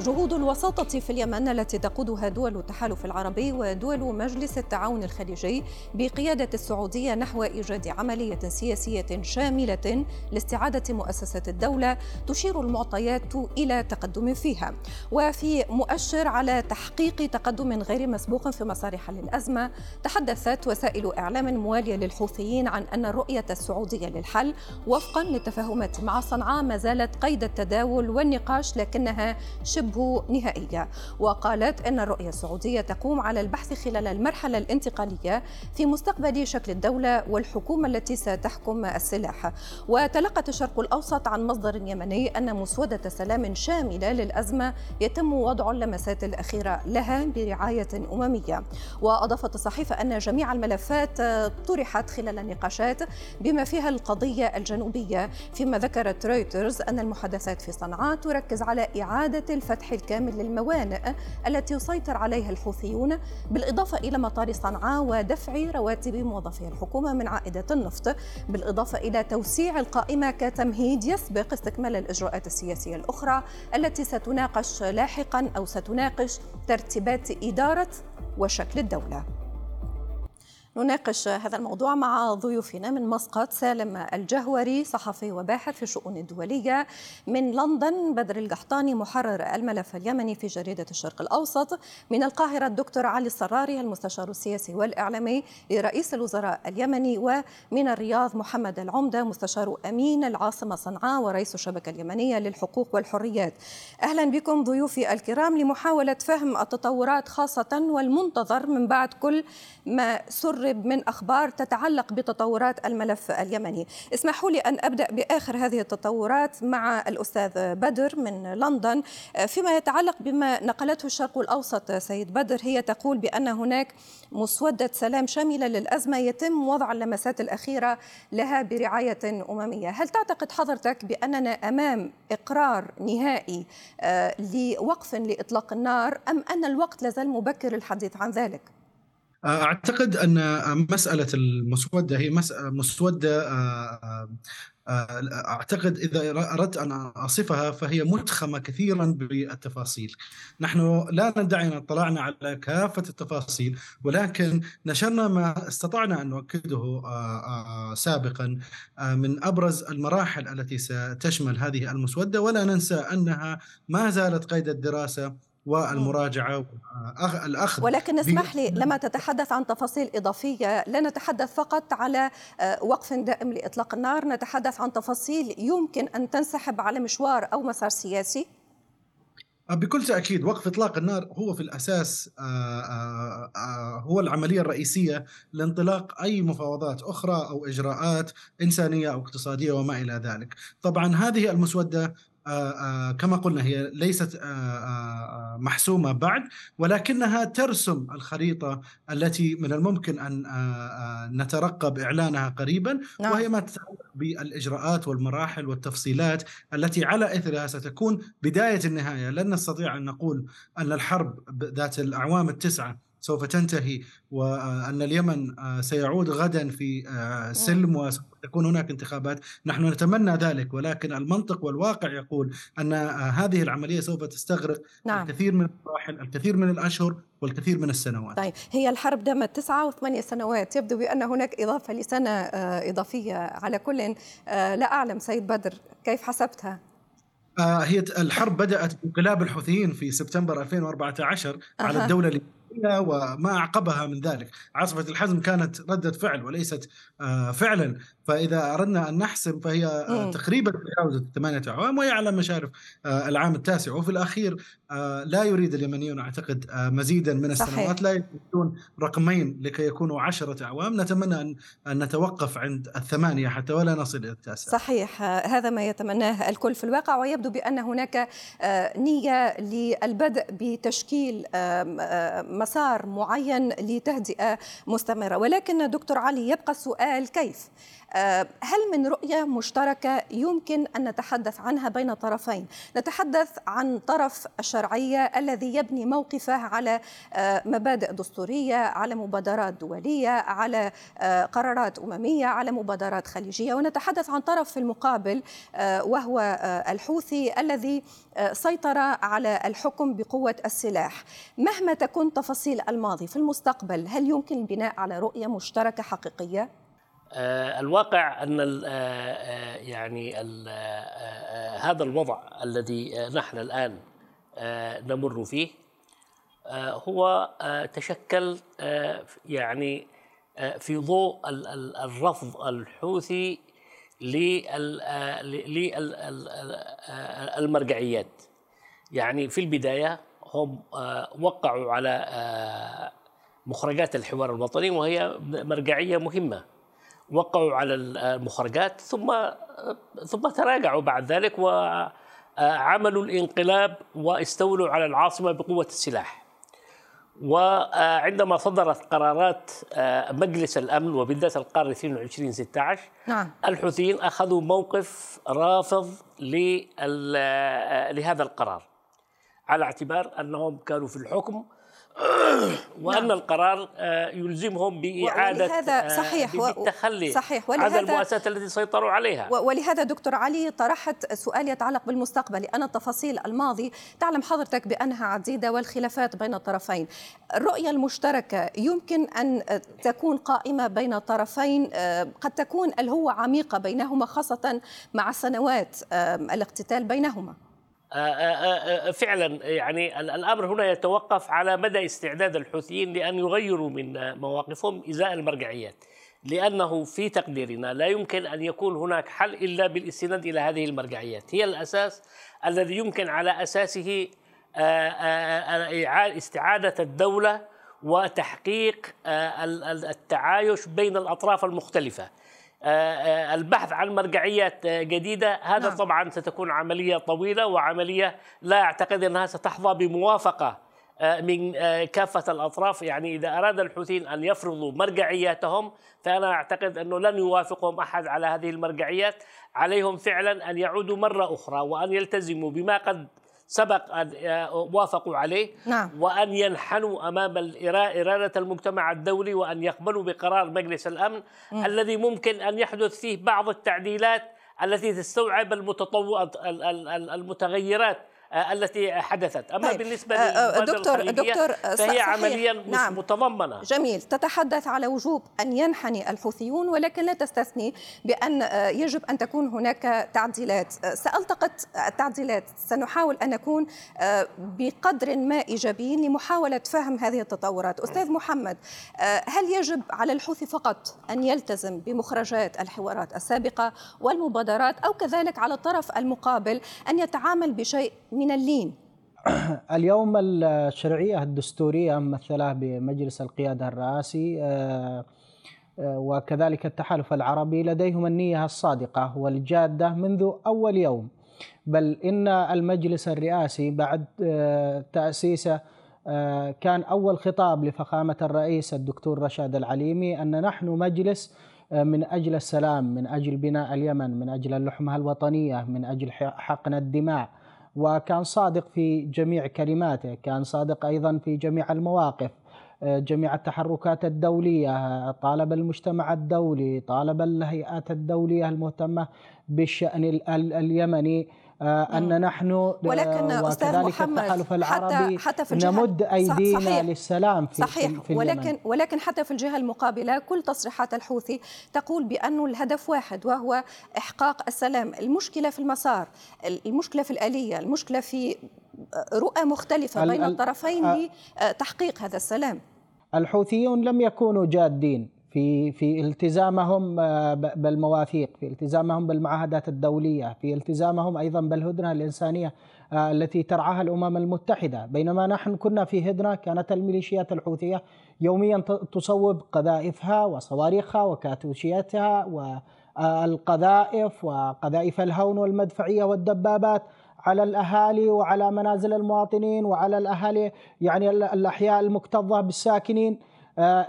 جهود الوساطة في اليمن التي تقودها دول التحالف العربي ودول مجلس التعاون الخليجي بقيادة السعودية نحو إيجاد عملية سياسية شاملة لاستعادة مؤسسة الدولة تشير المعطيات إلى تقدم فيها. وفي مؤشر على تحقيق تقدم غير مسبوق في مسار حل الأزمة تحدثت وسائل إعلام موالية للحوثيين عن أن الرؤية السعودية للحل وفقا للتفاهمات مع صنعاء ما زالت قيد التداول والنقاش لكنها شبه شبه نهائية وقالت أن الرؤية السعودية تقوم على البحث خلال المرحلة الانتقالية في مستقبل شكل الدولة والحكومة التي ستحكم السلاح. وتلقت الشرق الأوسط عن مصدر يمني أن مسودة سلام شاملة للأزمة يتم وضع اللمسات الأخيرة لها برعاية أممية. وأضافت الصحيفة أن جميع الملفات طرحت خلال النقاشات بما فيها القضية الجنوبية. فيما ذكرت رويترز أن المحادثات في صنعاء تركز على إعادة الفتح الفتح الكامل للموانئ التي يسيطر عليها الحوثيون بالإضافة إلى مطار صنعاء ودفع رواتب موظفي الحكومة من عائدة النفط بالإضافة إلى توسيع القائمة كتمهيد يسبق استكمال الإجراءات السياسية الأخرى التي ستناقش لاحقا أو ستناقش ترتيبات إدارة وشكل الدولة. نناقش هذا الموضوع مع ضيوفنا من مسقط سالم الجهوري صحفي وباحث في الشؤون الدولية من لندن بدر القحطاني محرر الملف اليمني في جريدة الشرق الأوسط من القاهرة الدكتور علي الصراري المستشار السياسي والإعلامي لرئيس الوزراء اليمني ومن الرياض محمد العمدة مستشار أمين العاصمة صنعاء ورئيس الشبكة اليمنية للحقوق والحريات. أهلا بكم ضيوفي الكرام لمحاولة فهم التطورات خاصة والمنتظر من بعد كل ما سر نقرب من أخبار تتعلق بتطورات الملف اليمني. اسمحوا لي أن أبدأ بآخر هذه التطورات مع الأستاذ بدر من لندن. فيما يتعلق بما نقلته الشرق الأوسط سيد بدر هي تقول بأن هناك مسودة سلام شاملة للأزمة يتم وضع اللمسات الأخيرة لها برعاية أممية. هل تعتقد حضرتك بأننا أمام إقرار نهائي آه، لوقف لإطلاق النار أم أن الوقت لازال مبكر للحديث عن ذلك؟ أعتقد أن مسألة المسودة هي مسودة أعتقد إذا أردت أن أصفها فهي متخمة كثيرا بالتفاصيل. نحن لا ندعي أن اطلعنا على كافة التفاصيل ولكن نشرنا ما استطعنا أن نؤكده سابقا من أبرز المراحل التي ستشمل هذه المسودة ولا ننسى أنها ما زالت قيد الدراسة والمراجعة والاخذ ولكن اسمح لي لما تتحدث عن تفاصيل إضافية لا نتحدث فقط على آه، وقف دائم لإطلاق النار نتحدث عن تفاصيل يمكن أن تنسحب على مشوار أو مسار سياسي آه، بكل تأكيد وقف إطلاق النار هو في الأساس آه، هو العملية الرئيسية لانطلاق أي مفاوضات أخرى أو إجراءات إنسانية أو اقتصادية وما إلى ذلك. طبعا هذه المسودة آه، كما قلنا هي ليست آه، محسومة بعد ولكنها ترسم الخريطة التي من الممكن أن نترقب إعلانها قريبا نعم. وهي ما تتعلق بالإجراءات والمراحل والتفصيلات التي على إثرها ستكون بداية النهاية لن نستطيع أن نقول أن الحرب ذات الأعوام التسعة سوف تنتهي وأن اليمن آه، سيعود غدا في آه، سلم وستكون هناك انتخابات نحن نتمنى ذلك ولكن المنطق والواقع يقول أن آه، هذه العملية سوف تستغرق نعم. الكثير من المراحل الكثير من الأشهر والكثير من السنوات طيب هي الحرب دامت تسعة وثمانية سنوات يبدو بأن هناك إضافة لسنة إضافية على كل لا أعلم سيد بدر كيف حسبتها؟ هي الحرب بدأت بانقلاب الحوثيين في سبتمبر 2014 أه. على الدولة وما أعقبها من ذلك عاصفة الحزم كانت ردة فعل وليست آه، فعلا فإذا أردنا أن نحسم فهي آه، تقريبا تجاوزت ثمانية أعوام وهي على مشارف آه، العام التاسع. وفي الأخير لا يريد اليمنيون أعتقد مزيدا من السنوات صحيح. لا يريدون رقمين لكي يكونوا عشرة أعوام. نتمنى أن, أن نتوقف عند الثمانية حتى ولا نصل إلى التاسع. صحيح. هذا ما يتمناه الكل في الواقع ويبدو بأن هناك نية للبدء بتشكيل مسار معين لتهدئة مستمرة. ولكن دكتور علي يبقى السؤال كيف؟ آه، هل من رؤية مشتركة يمكن أن نتحدث عنها بين طرفين؟ نتحدث عن طرف الشرعية الذي يبني موقفه على آه، مبادئ دستورية على مبادرات دولية على آه، قرارات أممية على مبادرات خليجية. ونتحدث عن طرف في المقابل وهو الحوثي الذي سيطر على الحكم بقوة السلاح. مهما تكون تفاصيل الماضي في المستقبل هل يمكن البناء على رؤية مشتركة حقيقية؟ آه، الواقع أن آه، آه، يعني هذا الوضع الذي نحن الآن نمر فيه هو تشكل يعني في ضوء الرفض الحوثي للمرجعيات يعني في البداية هم وقعوا على مخرجات الحوار الوطني وهي مرجعية مهمة. وقعوا على المخرجات ثم ثم تراجعوا بعد ذلك وعملوا الانقلاب واستولوا على العاصمة بقوة السلاح. وعندما صدرت قرارات مجلس الأمن وبالذات القرار 22 16 نعم. الحوثيين أخذوا موقف رافض لهذا القرار على اعتبار أنهم كانوا في الحكم وان نعم. القرار آه، يلزمهم بإعادة ولهذا آه، صحيح بالتخلي صحيح. ولهذا عن المؤسسات التي سيطروا عليها. ولهذا دكتور علي طرحت سؤال يتعلق بالمستقبل لأن تفاصيل الماضي تعلم حضرتك بأنها عديدة والخلافات بين الطرفين. الرؤية المشتركة يمكن أن تكون قائمة بين طرفين آه، قد تكون الهوه عميقة بينهما خاصة مع سنوات الاقتتال بينهما. فعلا يعني الأمر هنا يتوقف على مدى استعداد الحوثيين لأن يغيروا من مواقفهم إزاء المرجعيات لأنه في تقديرنا لا يمكن أن يكون هناك حل إلا بالاستناد إلى هذه المرجعيات. هي الأساس الذي يمكن على أساسه استعادة الدولة وتحقيق التعايش بين الأطراف المختلفة. آه، آه، البحث عن مرجعيات آه، جديدة. هذا نعم. طبعا ستكون عملية طويلة وعملية لا أعتقد أنها ستحظى بموافقة من كافة الأطراف. يعني إذا أراد الحوثيين أن يفرضوا مرجعياتهم فأنا أعتقد أنه لن يوافقهم أحد على هذه المرجعيات. عليهم فعلا أن يعودوا مرة أخرى وأن يلتزموا بما قد سبق أن وافقوا عليه نعم. وأن ينحنوا أمام إرادة المجتمع الدولي وأن يقبلوا بقرار مجلس الأمن م. الذي ممكن أن يحدث فيه بعض التعديلات التي تستوعب المتطو... المتغيرات آه، التي حدثت أما طيب. بالنسبة آه، آه، دكتور دكتور فهي صحيح. عمليا نعم. متضمنة جميل تتحدث على وجوب أن ينحني الحوثيون ولكن لا تستثني بأن يجب أن تكون هناك تعديلات سألتقط التعديلات سنحاول أن نكون بقدر ما إيجابيين لمحاولة فهم هذه التطورات أستاذ محمد هل يجب على الحوثي فقط أن يلتزم بمخرجات الحوارات السابقة والمبادرات أو كذلك على الطرف المقابل أن يتعامل بشيء من اللين. اليوم الشرعية الدستورية ممثلة بمجلس القيادة الرئاسي آه، آه، وكذلك التحالف العربي لديهم النية الصادقة والجادة منذ أول يوم. بل إن المجلس الرئاسي بعد آه، تأسيسه كان أول خطاب لفخامة الرئيس الدكتور رشاد العليمي أن نحن مجلس من أجل السلام من أجل بناء اليمن من أجل اللحمة الوطنية من أجل حقن الدماء. وكان صادق في جميع كلماته كان صادق أيضا في جميع المواقف آه، جميع التحركات الدولية طالب المجتمع الدولي طالب الهيئات الدولية المهتمة بالشأن اليمني. آه، أن نحن ولكن أستاذ محمد التحالف العربي حتى, حتى في الجهة نمد أيدينا صحيح. للسلام في, صحيح في ولكن اليمن. ولكن حتى في الجهة المقابلة كل تصريحات الحوثي تقول بأنه الهدف واحد وهو إحقاق السلام. المشكلة في المسار المشكلة في الآلية المشكلة في رؤى مختلفة بين الطرفين لتحقيق هذا السلام. الحوثيون لم يكونوا جادين. في في التزامهم آه، بالمواثيق في التزامهم بالمعاهدات الدولية في التزامهم أيضا بالهدنة الإنسانية آه، التي ترعاها الأمم المتحدة. بينما نحن كنا في هدنة كانت الميليشيات الحوثية يوميا تصوب قذائفها وصواريخها وكاتوشياتها والقذائف وقذائف الهون والمدفعية والدبابات على الأهالي وعلى منازل المواطنين وعلى الأهالي يعني الأحياء المكتظة بالساكنين. آه،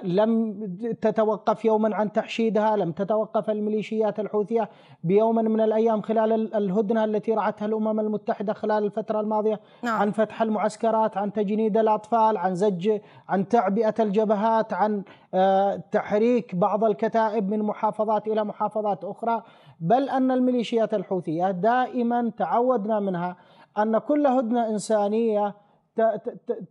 لم تتوقف يوما عن تحشيدها لم تتوقف الميليشيات الحوثية بيوم من الأيام خلال الهدنة التي رعتها الأمم المتحدة خلال الفترة الماضية نعم. عن فتح المعسكرات عن تجنيد الأطفال عن زج عن تعبئة الجبهات عن آه، تحريك بعض الكتائب من محافظات إلى محافظات أخرى بل أن الميليشيات الحوثية دائما تعودنا منها أن كل هدنة إنسانية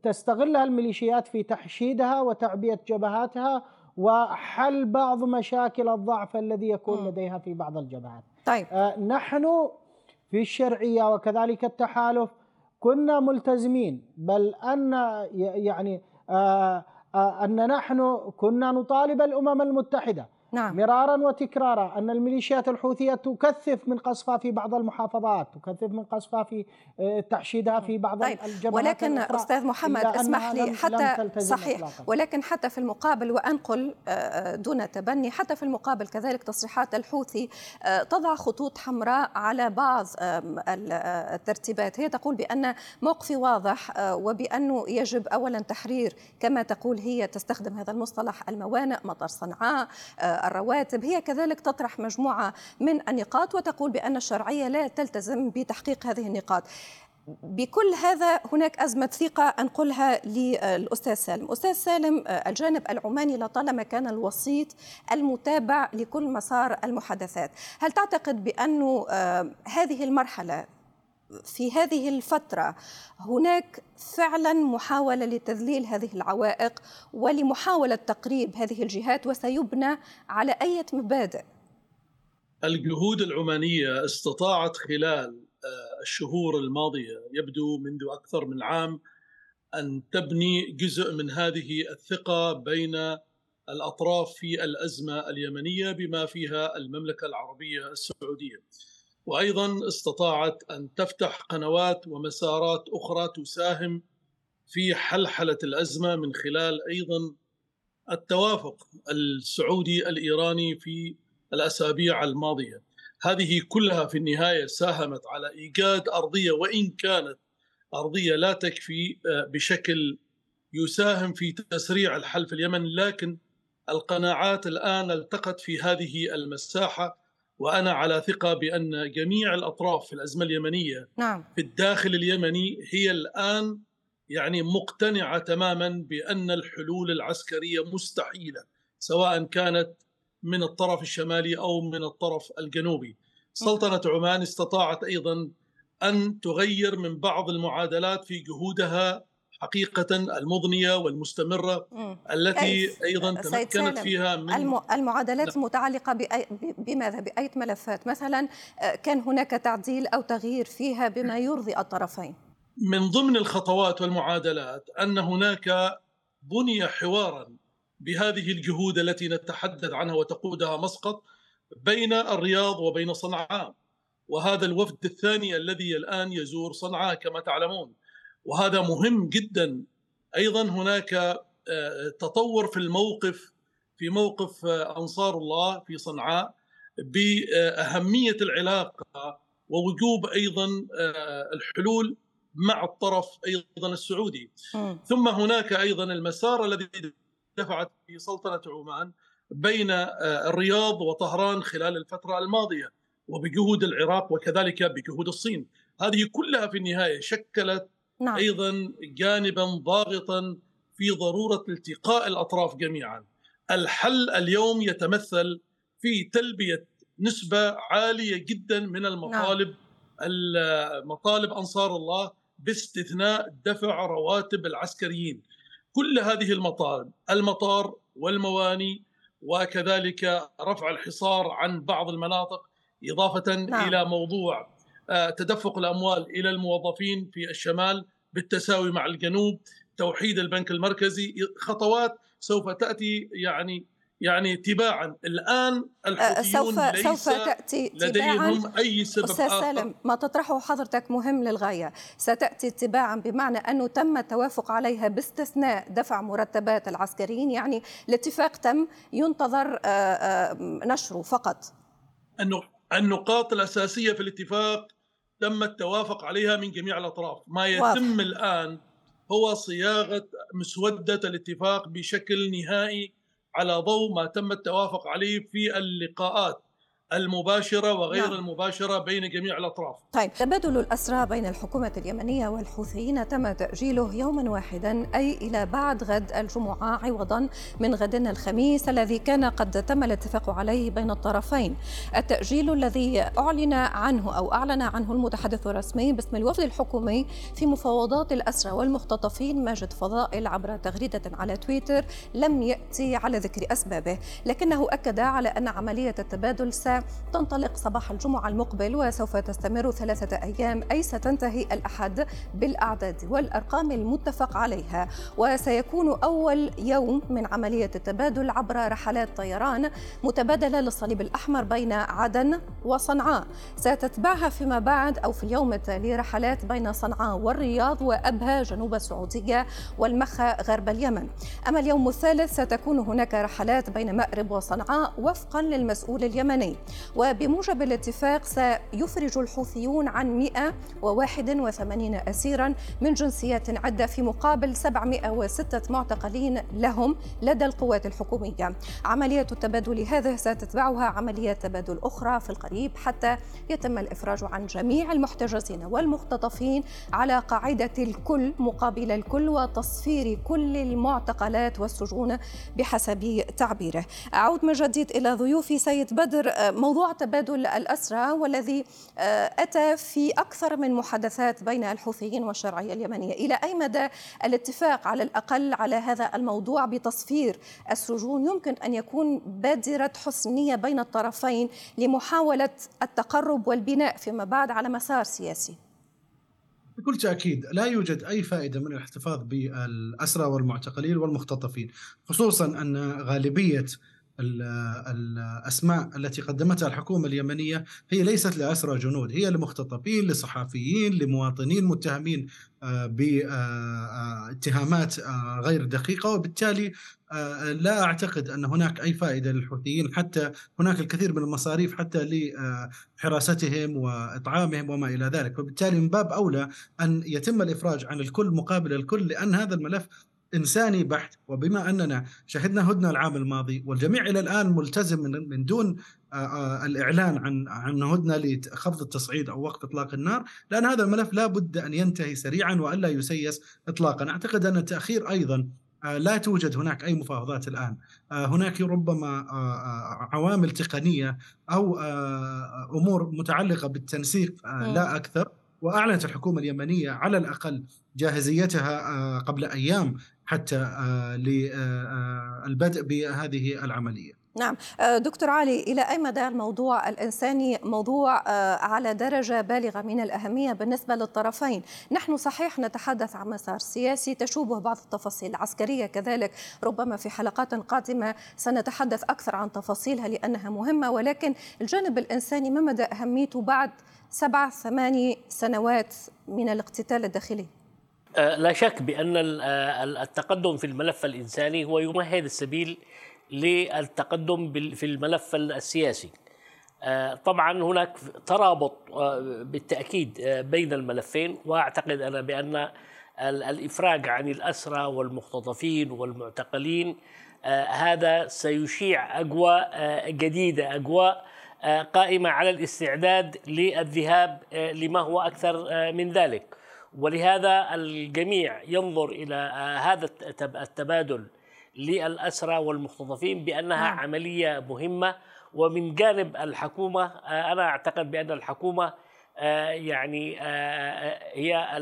تستغلها الميليشيات في تحشيدها وتعبئة جبهاتها وحل بعض مشاكل الضعف الذي يكون لديها في بعض الجبهات طيب. آه نحن في الشرعية وكذلك التحالف كنا ملتزمين بل أن يعني آه آه أن نحن كنا نطالب الأمم المتحدة نعم. مرارا وتكرارا أن الميليشيات الحوثية تكثف من قصفها في بعض المحافظات تكثف من قصفها في آه، تحشيدها في بعض طيب. الجبهات ولكن أستاذ محمد اسمح لي حتى صحيح إطلاقا. ولكن حتى في المقابل وأنقل آه، آه، دون تبني حتى في المقابل كذلك تصريحات الحوثي تضع خطوط حمراء على بعض الترتيبات هي تقول بأن موقفي واضح وبأنه يجب أولا تحرير كما تقول هي تستخدم هذا المصطلح الموانئ مطار صنعاء الرواتب هي كذلك تطرح مجموعة من النقاط وتقول بأن الشرعية لا تلتزم بتحقيق هذه النقاط. بكل هذا هناك أزمة ثقة أنقلها للأستاذ سالم. أستاذ سالم الجانب العماني لطالما كان الوسيط المتابع لكل مسار المحادثات. هل تعتقد بأن هذه المرحلة في هذه الفترة هناك فعلا محاولة لتذليل هذه العوائق ولمحاولة تقريب هذه الجهات وسيبنى على أي مبادئ؟ الجهود العمانية استطاعت خلال آه، الشهور الماضية يبدو منذ أكثر من عام أن تبني جزء من هذه الثقة بين الأطراف في الأزمة اليمنية بما فيها المملكة العربية السعودية. وأيضا استطاعت أن تفتح قنوات ومسارات أخرى تساهم في حلحلة الأزمة من خلال أيضا التوافق السعودي الإيراني في الأسابيع الماضية. هذه كلها في النهاية ساهمت على إيجاد أرضية وإن كانت أرضية لا تكفي آه، بشكل يساهم في تسريع الحل في اليمن لكن القناعات الآن التقت في هذه المساحة وأنا على ثقة بأن جميع الأطراف في الأزمة اليمنية نعم. في الداخل اليمني هي الآن يعني مقتنعة تماما بأن الحلول العسكرية مستحيلة سواء كانت من الطرف الشمالي أو من الطرف الجنوبي. سلطنة عمان استطاعت أيضا أن تغير من بعض المعادلات في جهودها حقيقة المضنية والمستمرة مم. التي أيضا تمكنت فيها من المعادلات نعم. المتعلقة بأي بماذا؟ بأي ملفات؟ مثلا آه، كان هناك تعديل أو تغيير فيها بما يرضي الطرفين. من ضمن الخطوات والمعادلات أن هناك بني حوارا بهذه الجهود التي نتحدث عنها وتقودها مسقط بين الرياض وبين صنعاء وهذا الوفد الثاني الذي الآن يزور صنعاء كما تعلمون. وهذا مهم جدا. أيضا هناك آه، تطور في الموقف في موقف آه، أنصار الله في صنعاء بأهمية العلاقة ووجوب أيضا آه، الحلول مع الطرف أيضا السعودي. ثم هناك أيضا المسار الذي دفعت في سلطنة عمان بين الرياض وطهران خلال الفترة الماضية وبجهود العراق وكذلك بجهود الصين. هذه كلها في النهاية شكلت نعم. أيضا جانبا ضاغطا في ضرورة التقاء الأطراف جميعا. الحل اليوم يتمثل في تلبية نسبة عالية جدا من المطالب نعم. مطالب أنصار الله باستثناء دفع رواتب العسكريين. كل هذه المطالب المطار والمواني وكذلك رفع الحصار عن بعض المناطق إضافة نعم. إلى موضوع تدفق الأموال إلى الموظفين في الشمال بالتساوي مع الجنوب توحيد البنك المركزي خطوات سوف تأتي يعني يعني تباعا. الآن الحوثيون سوف ليس سوف تاتي لديهم أي سبب أستاذ سالم ما تطرحه حضرتك مهم للغاية. ستأتي تباعا بمعنى أنه تم التوافق عليها باستثناء دفع مرتبات العسكريين يعني الاتفاق تم ينتظر نشره فقط. النقاط الأساسية في الاتفاق تم التوافق عليها من جميع الأطراف ما يتم واضح. الآن هو صياغة مسودة الاتفاق بشكل نهائي على ضوء ما تم التوافق عليه في اللقاءات المباشرة وغير نعم. المباشرة بين جميع الأطراف طيب تبادل الأسرى بين الحكومة اليمنية والحوثيين تم تأجيله يوما واحدا أي إلى بعد غد الجمعة عوضا من غد الخميس الذي كان قد تم الاتفاق عليه بين الطرفين التأجيل الذي أعلن عنه أو أعلن عنه المتحدث الرسمي باسم الوفد الحكومي في مفاوضات الأسرى والمختطفين ماجد فضائل عبر تغريدة على تويتر لم يأتي على ذكر أسبابه لكنه أكد على أن عملية التبادل تنطلق صباح الجمعة المقبل وسوف تستمر ثلاثة أيام أي ستنتهي الأحد بالأعداد والأرقام المتفق عليها. وسيكون أول يوم من عملية التبادل عبر رحلات طيران متبادلة للصليب الأحمر بين عدن وصنعاء. ستتبعها فيما بعد أو في اليوم التالي رحلات بين صنعاء والرياض وأبها جنوب السعودية والمخا غرب اليمن. أما اليوم الثالث ستكون هناك رحلات بين مأرب وصنعاء وفقا للمسؤول اليمني. وبموجب الاتفاق سيفرج الحوثيون عن 181 أسيرا من جنسيات عدة في مقابل 706 معتقلين لهم لدى القوات الحكومية. عملية التبادل هذه ستتبعها عمليات تبادل أخرى في القريب حتى يتم الإفراج عن جميع المحتجزين والمختطفين على قاعدة الكل مقابل الكل وتصفير كل المعتقلات والسجون بحسب تعبيره. أعود من جديد إلى ضيوفي سيد بدر موضوع تبادل الأسرى والذي آه، أتى في أكثر من محادثات بين الحوثيين والشرعية اليمنية. إلى أي مدى الاتفاق على الأقل على هذا الموضوع بتصفير السجون يمكن أن يكون بادرة حسنية بين الطرفين لمحاولة التقرب والبناء فيما بعد على مسار سياسي؟ بكل تأكيد لا يوجد أي فائدة من الاحتفاظ بالأسرى والمعتقلين والمختطفين خصوصا أن غالبية الأسماء التي قدمتها الحكومة اليمنية هي ليست لأسرى جنود هي لمختطفين لصحفيين لمواطنين متهمين آه، باتهامات آه، غير دقيقة وبالتالي آه، لا أعتقد أن هناك أي فائدة للحوثيين حتى هناك الكثير من المصاريف حتى لحراستهم وإطعامهم وما إلى ذلك. وبالتالي من باب أولى أن يتم الإفراج عن الكل مقابل الكل لأن هذا الملف إنساني بحت. وبما أننا شهدنا هدنه العام الماضي والجميع إلى الآن ملتزم من من دون آه، آه، الإعلان عن عن هدنه لخفض التصعيد أو وقف إطلاق النار لأن هذا الملف لا بد أن ينتهي سريعا وألا يسيس اطلاقا. أعتقد أن التأخير أيضا آه، لا توجد هناك أي مفاوضات الآن. هناك ربما عوامل تقنية أو أمور متعلقة بالتنسيق لا أكثر. وأعلنت الحكومة اليمنية على الأقل جاهزيتها قبل أيام حتى آه، للبدء بهذه العملية. نعم. آه، دكتور علي إلى أي مدى الموضوع الإنساني موضوع آه، على درجة بالغة من الأهمية بالنسبة للطرفين؟ نحن صحيح نتحدث عن مسار سياسي تشوبه بعض التفاصيل العسكرية كذلك ربما في حلقات قادمة سنتحدث أكثر عن تفاصيلها لأنها مهمة ولكن الجانب الإنساني ما مدى أهميته بعد سبع ثماني سنوات من الاقتتال الداخلي؟ آه، لا شك بأن آه، التقدم في الملف الإنساني هو يمهد السبيل للتقدم في الملف السياسي. آه، طبعا هناك ترابط بالتأكيد بين الملفين وأعتقد أنا بأن الإفراج عن الأسرى والمختطفين والمعتقلين هذا سيشيع أجواء جديدة أجواء قائمة على الاستعداد للذهاب لما هو أكثر من ذلك. ولهذا الجميع ينظر إلى آه، هذا التبادل للأسرى والمختطفين بأنها نعم. عملية مهمة. ومن جانب الحكومة آه، أنا أعتقد بأن الحكومة آه، يعني هي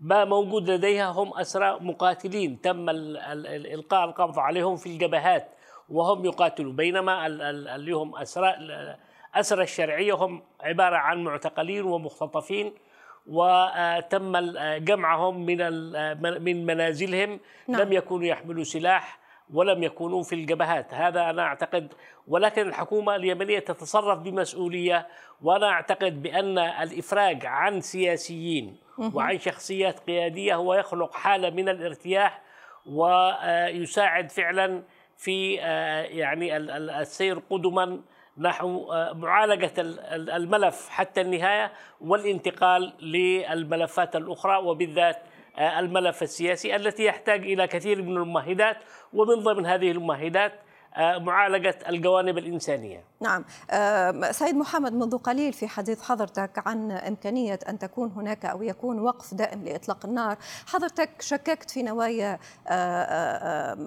ما موجود لديها هم أسرى مقاتلين. تم إلقاء القبض عليهم في الجبهات وهم يقاتلوا بينما اللي هم أسرى أسرى الشرعية هم عبارة عن معتقلين ومختطفين وتم جمعهم من من منازلهم. نعم. لم يكونوا يحملوا سلاح ولم يكونوا في الجبهات. هذا أنا أعتقد ولكن الحكومة اليمنية تتصرف بمسؤولية وأنا أعتقد بأن الإفراج عن سياسيين وعن شخصيات قيادية هو يخلق حالة من الارتياح ويساعد فعلا في آه، يعني السير قدما نحو آه، معالجة الملف حتى النهاية والانتقال للملفات الأخرى وبالذات الملف السياسي التي يحتاج إلى كثير من الممهدات ومن ضمن هذه الممهدات آه، معالجة الجوانب الإنسانية. نعم. سيد محمد منذ قليل في حديث حضرتك عن إمكانية أن تكون هناك أو يكون وقف دائم لإطلاق النار حضرتك شككت في نوايا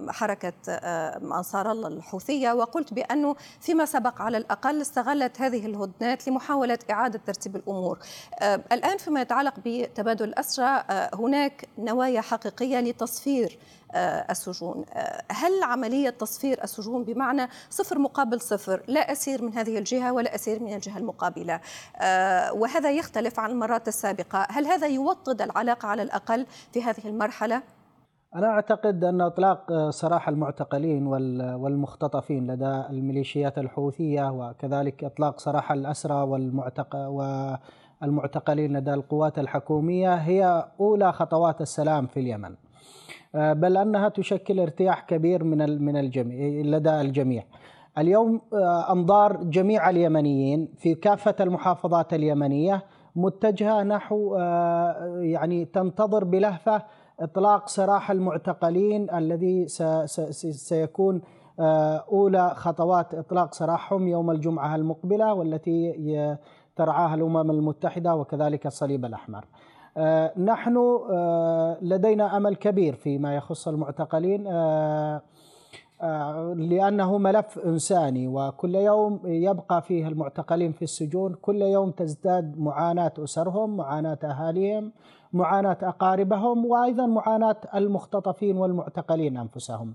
حركة أنصار الله الحوثية وقلت بأنه فيما سبق على الأقل استغلت هذه الهدنات لمحاولة إعادة ترتيب الأمور. الآن فيما يتعلق بتبادل الأسرى هناك نوايا حقيقية لتصفير آه، السجون. آه، هل عملية تصفير السجون بمعنى صفر مقابل صفر لا أسير من هذه الجهة ولا أسير من الجهة المقابلة؟ آه، وهذا يختلف عن المرات السابقة. هل هذا يوطد العلاقة على الأقل في هذه المرحلة؟ أنا أعتقد أن إطلاق سراح المعتقلين والمختطفين لدى الميليشيات الحوثية وكذلك إطلاق سراح الأسرى والمعتقلين لدى القوات الحكومية هي أولى خطوات السلام في اليمن. آه، بل أنها تشكل ارتياح كبير من من الجميع لدى الجميع. اليوم آه، أنظار جميع اليمنيين في كافة المحافظات اليمنية متجهة نحو آه، يعني تنتظر بلهفة إطلاق سراح المعتقلين الذي سيكون أولى خطوات إطلاق سراحهم يوم الجمعة المقبلة والتي ترعاها الأمم المتحدة وكذلك الصليب الأحمر. آه، نحن آه، لدينا أمل كبير فيما يخص المعتقلين آه، لأنه ملف إنساني وكل يوم يبقى فيه المعتقلين في السجون كل يوم تزداد معاناة أسرهم معاناة أهاليهم معاناة أقاربهم وأيضا معاناة المختطفين والمعتقلين أنفسهم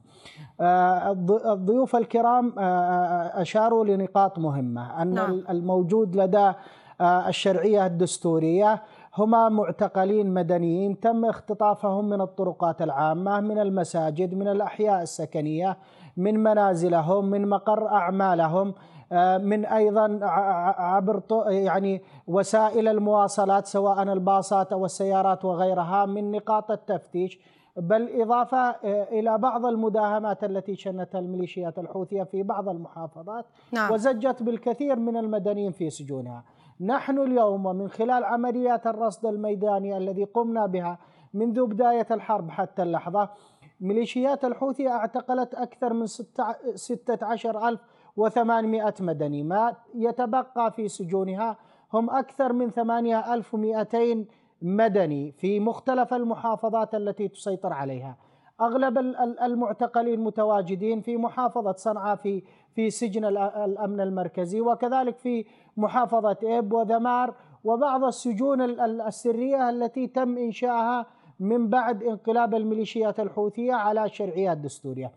الضيوف الكرام أشاروا لنقاط مهمة أن نعم. الموجود لدى الشرعية الدستورية هما معتقلين مدنيين تم اختطافهم من الطرقات العامة من المساجد من الأحياء السكنية من منازلهم من مقر أعمالهم آه، من أيضا عبر يعني وسائل المواصلات سواء الباصات أو السيارات وغيرها من نقاط التفتيش بل إضافة آه، إلى بعض المداهمات التي شنتها الميليشيات الحوثية في بعض المحافظات نعم. وزجت بالكثير من المدنيين في سجونها. نحن اليوم ومن خلال عمليات الرصد الميداني الذي قمنا بها منذ بداية الحرب حتى اللحظة ميليشيات الحوثي اعتقلت أكثر من 16800 مدني. ما يتبقى في سجونها هم أكثر من 8200 مدني في مختلف المحافظات التي تسيطر عليها. أغلب المعتقلين متواجدين في محافظة صنعاء في في سجن الأمن المركزي وكذلك في محافظة اب وذمار وبعض السجون السرية التي تم انشائها من بعد انقلاب الميليشيات الحوثية على شرعيات دستورية.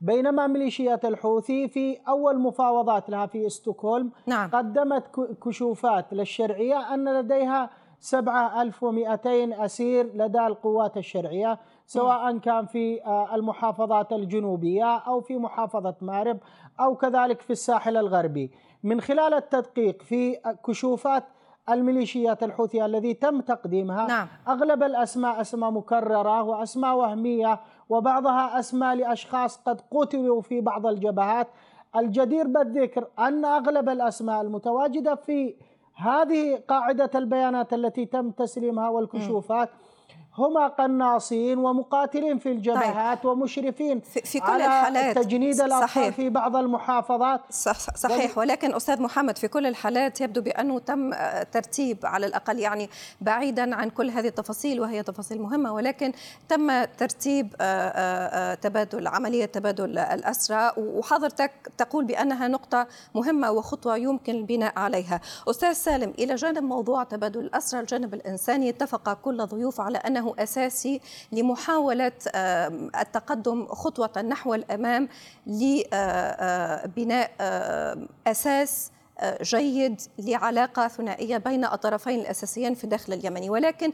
بينما ميليشيات الحوثي في أول مفاوضات لها في ستوكهولم نعم. قدمت كشوفات للشرعية أن لديها 7200 أسير لدى القوات الشرعية سواء كان في آه، المحافظات الجنوبية أو في محافظة مارب أو كذلك في الساحل الغربي من خلال التدقيق في كشوفات الميليشيات الحوثية الذي تم تقديمها نعم. أغلب الأسماء أسماء مكررة وأسماء وهمية وبعضها أسماء لأشخاص قد قتلوا في بعض الجبهات الجدير بالذكر أن أغلب الأسماء المتواجدة في هذه قاعدة البيانات التي تم تسليمها والكشوفات م. هما قناصين ومقاتلين في الجبهات طيب. ومشرفين في, في كل على الحالات. تجنيد الاطفال في بعض المحافظات. صح صحيح. ولكن أستاذ محمد في كل الحالات يبدو بأنه تم ترتيب على الأقل يعني بعيدا عن كل هذه التفاصيل وهي تفاصيل مهمة ولكن تم ترتيب آه، آه، آه، تبادل عملية تبادل الأسرى وحضرتك تقول بأنها نقطة مهمة وخطوة يمكن البناء عليها. أستاذ سالم إلى جانب موضوع تبادل الأسرى الجانب الإنساني اتفق كل الضيوف على انه أساسي لمحاولة التقدم خطوة نحو الأمام لبناء أساس جيد لعلاقة ثنائية بين الطرفين الأساسيين في الداخل اليمني. ولكن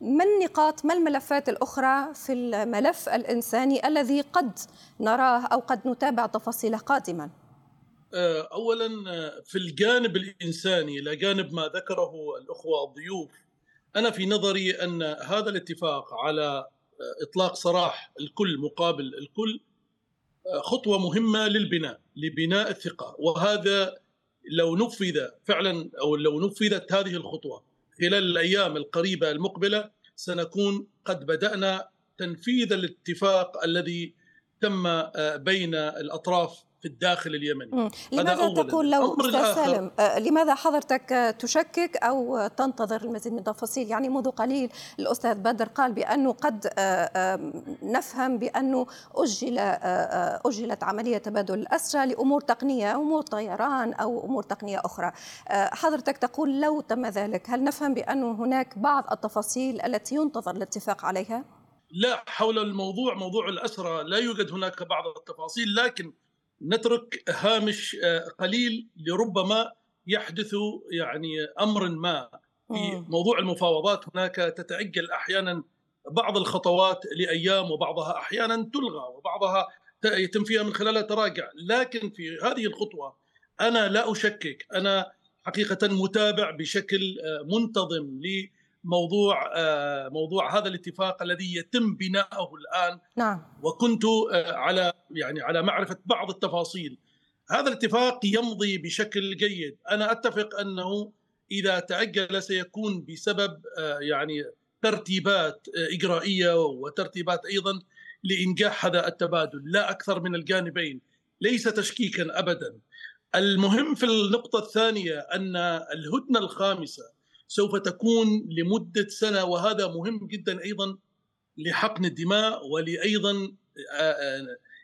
ما النقاط ما الملفات الأخرى في الملف الإنساني الذي قد نراه أو قد نتابع تفاصيله قادما؟ أولا في الجانب الإنساني إلى جانب ما ذكره الأخوة الضيوف أنا في نظري أن هذا الاتفاق على آه، إطلاق سراح الكل مقابل الكل آه، خطوة مهمة للبناء لبناء الثقة. وهذا لو نفذ فعلا أو لو نفذت هذه الخطوة خلال الأيام القريبة المقبلة سنكون قد بدأنا تنفيذ الاتفاق الذي تم آه، بين الأطراف في الداخل اليمني. لماذا تقول لو أستاذ سالم آه، لماذا حضرتك تشكك أو تنتظر المزيد من التفاصيل يعني منذ قليل الأستاذ بدر قال بأنه قد آه، نفهم بأنه أجل أجلت عملية تبادل الأسرى لأمور تقنية أمور طيران أو أمور تقنية أخرى. حضرتك تقول لو تم ذلك هل نفهم بأنه هناك بعض التفاصيل التي ينتظر الاتفاق عليها؟ لا حول الموضوع موضوع الأسرى لا يوجد هناك بعض التفاصيل لكن نترك هامش آه، قليل لربما يحدث يعني أمر ما. في موضوع المفاوضات هناك تتعجل أحيانا بعض الخطوات لأيام وبعضها أحيانا تلغى وبعضها يتم فيها من خلالها تراجع. لكن في هذه الخطوة أنا لا أشكك أنا حقيقه متابع بشكل آه، منتظم موضوع آه، موضوع هذا الاتفاق الذي يتم بناؤه الآن. نعم. وكنت آه، على يعني على معرفة بعض التفاصيل. هذا الاتفاق يمضي بشكل جيد. أنا أتفق أنه إذا تأجل سيكون بسبب آه، يعني ترتيبات إجرائية وترتيبات أيضا لإنجاح هذا التبادل. لا أكثر من الجانبين. ليس تشكيكا ابدا. المهم في النقطة الثانية أن الهدنة الخامسة سوف تكون لمدة سنة وهذا مهم جدا أيضا لحقن الدماء ولايضا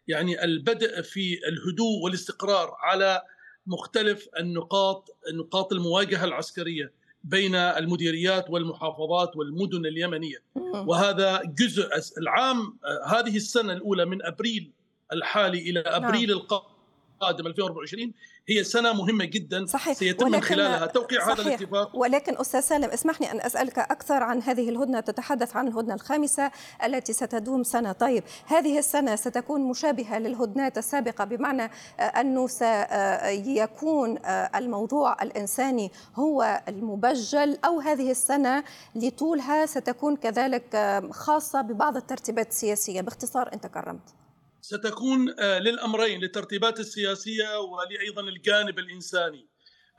يعني البدء في الهدوء والاستقرار على مختلف النقاط نقاط المواجهة العسكرية بين المديريات والمحافظات والمدن اليمنية وهذا جزء العام هذه السنة الأولى من أبريل الحالي إلى نعم. أبريل القادم القادم 2024 هي سنة مهمة جدا صحيح. سيتم من خلالها. توقيع صحيح. هذا الاتفاق. ولكن أستاذ سالم اسمحني أن أسألك أكثر عن هذه الهدنة تتحدث عن الهدنة الخامسة التي ستدوم سنة. طيب هذه السنة ستكون مشابهة للهدنات السابقة بمعنى آه، أنه سيكون آه، الموضوع الإنساني هو المبجل أو هذه السنة لطولها ستكون كذلك آه، خاصة ببعض الترتيبات السياسية. باختصار أنت كرمت. ستكون آه، للأمرين للترتيبات السياسية ولايضا الجانب الإنساني.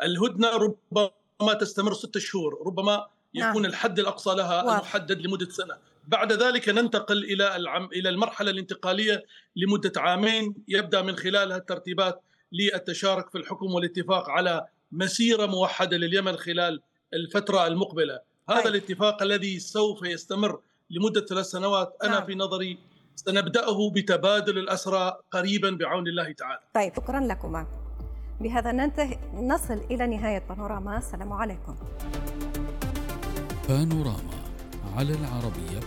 الهدنة ربما تستمر ستة شهور، ربما يكون نعم. الحد الأقصى لها. المحدد لمدة سنة. بعد ذلك ننتقل إلى العم إلى المرحلة الانتقالية لمدة عامين يبدأ من خلالها الترتيبات للتشارك في الحكم والاتفاق على مسيرة موحدة لليمن خلال الفترة المقبلة. هذا طيب. الاتفاق الذي سوف يستمر لمدة ثلاث سنوات أنا نعم. في نظري سنبدأه بتبادل الأسرى قريبا بعون الله تعالى. طيب شكرا لكما. بهذا ننتهي نصل إلى نهاية بانوراما. السلام عليكم. بانوراما على العربية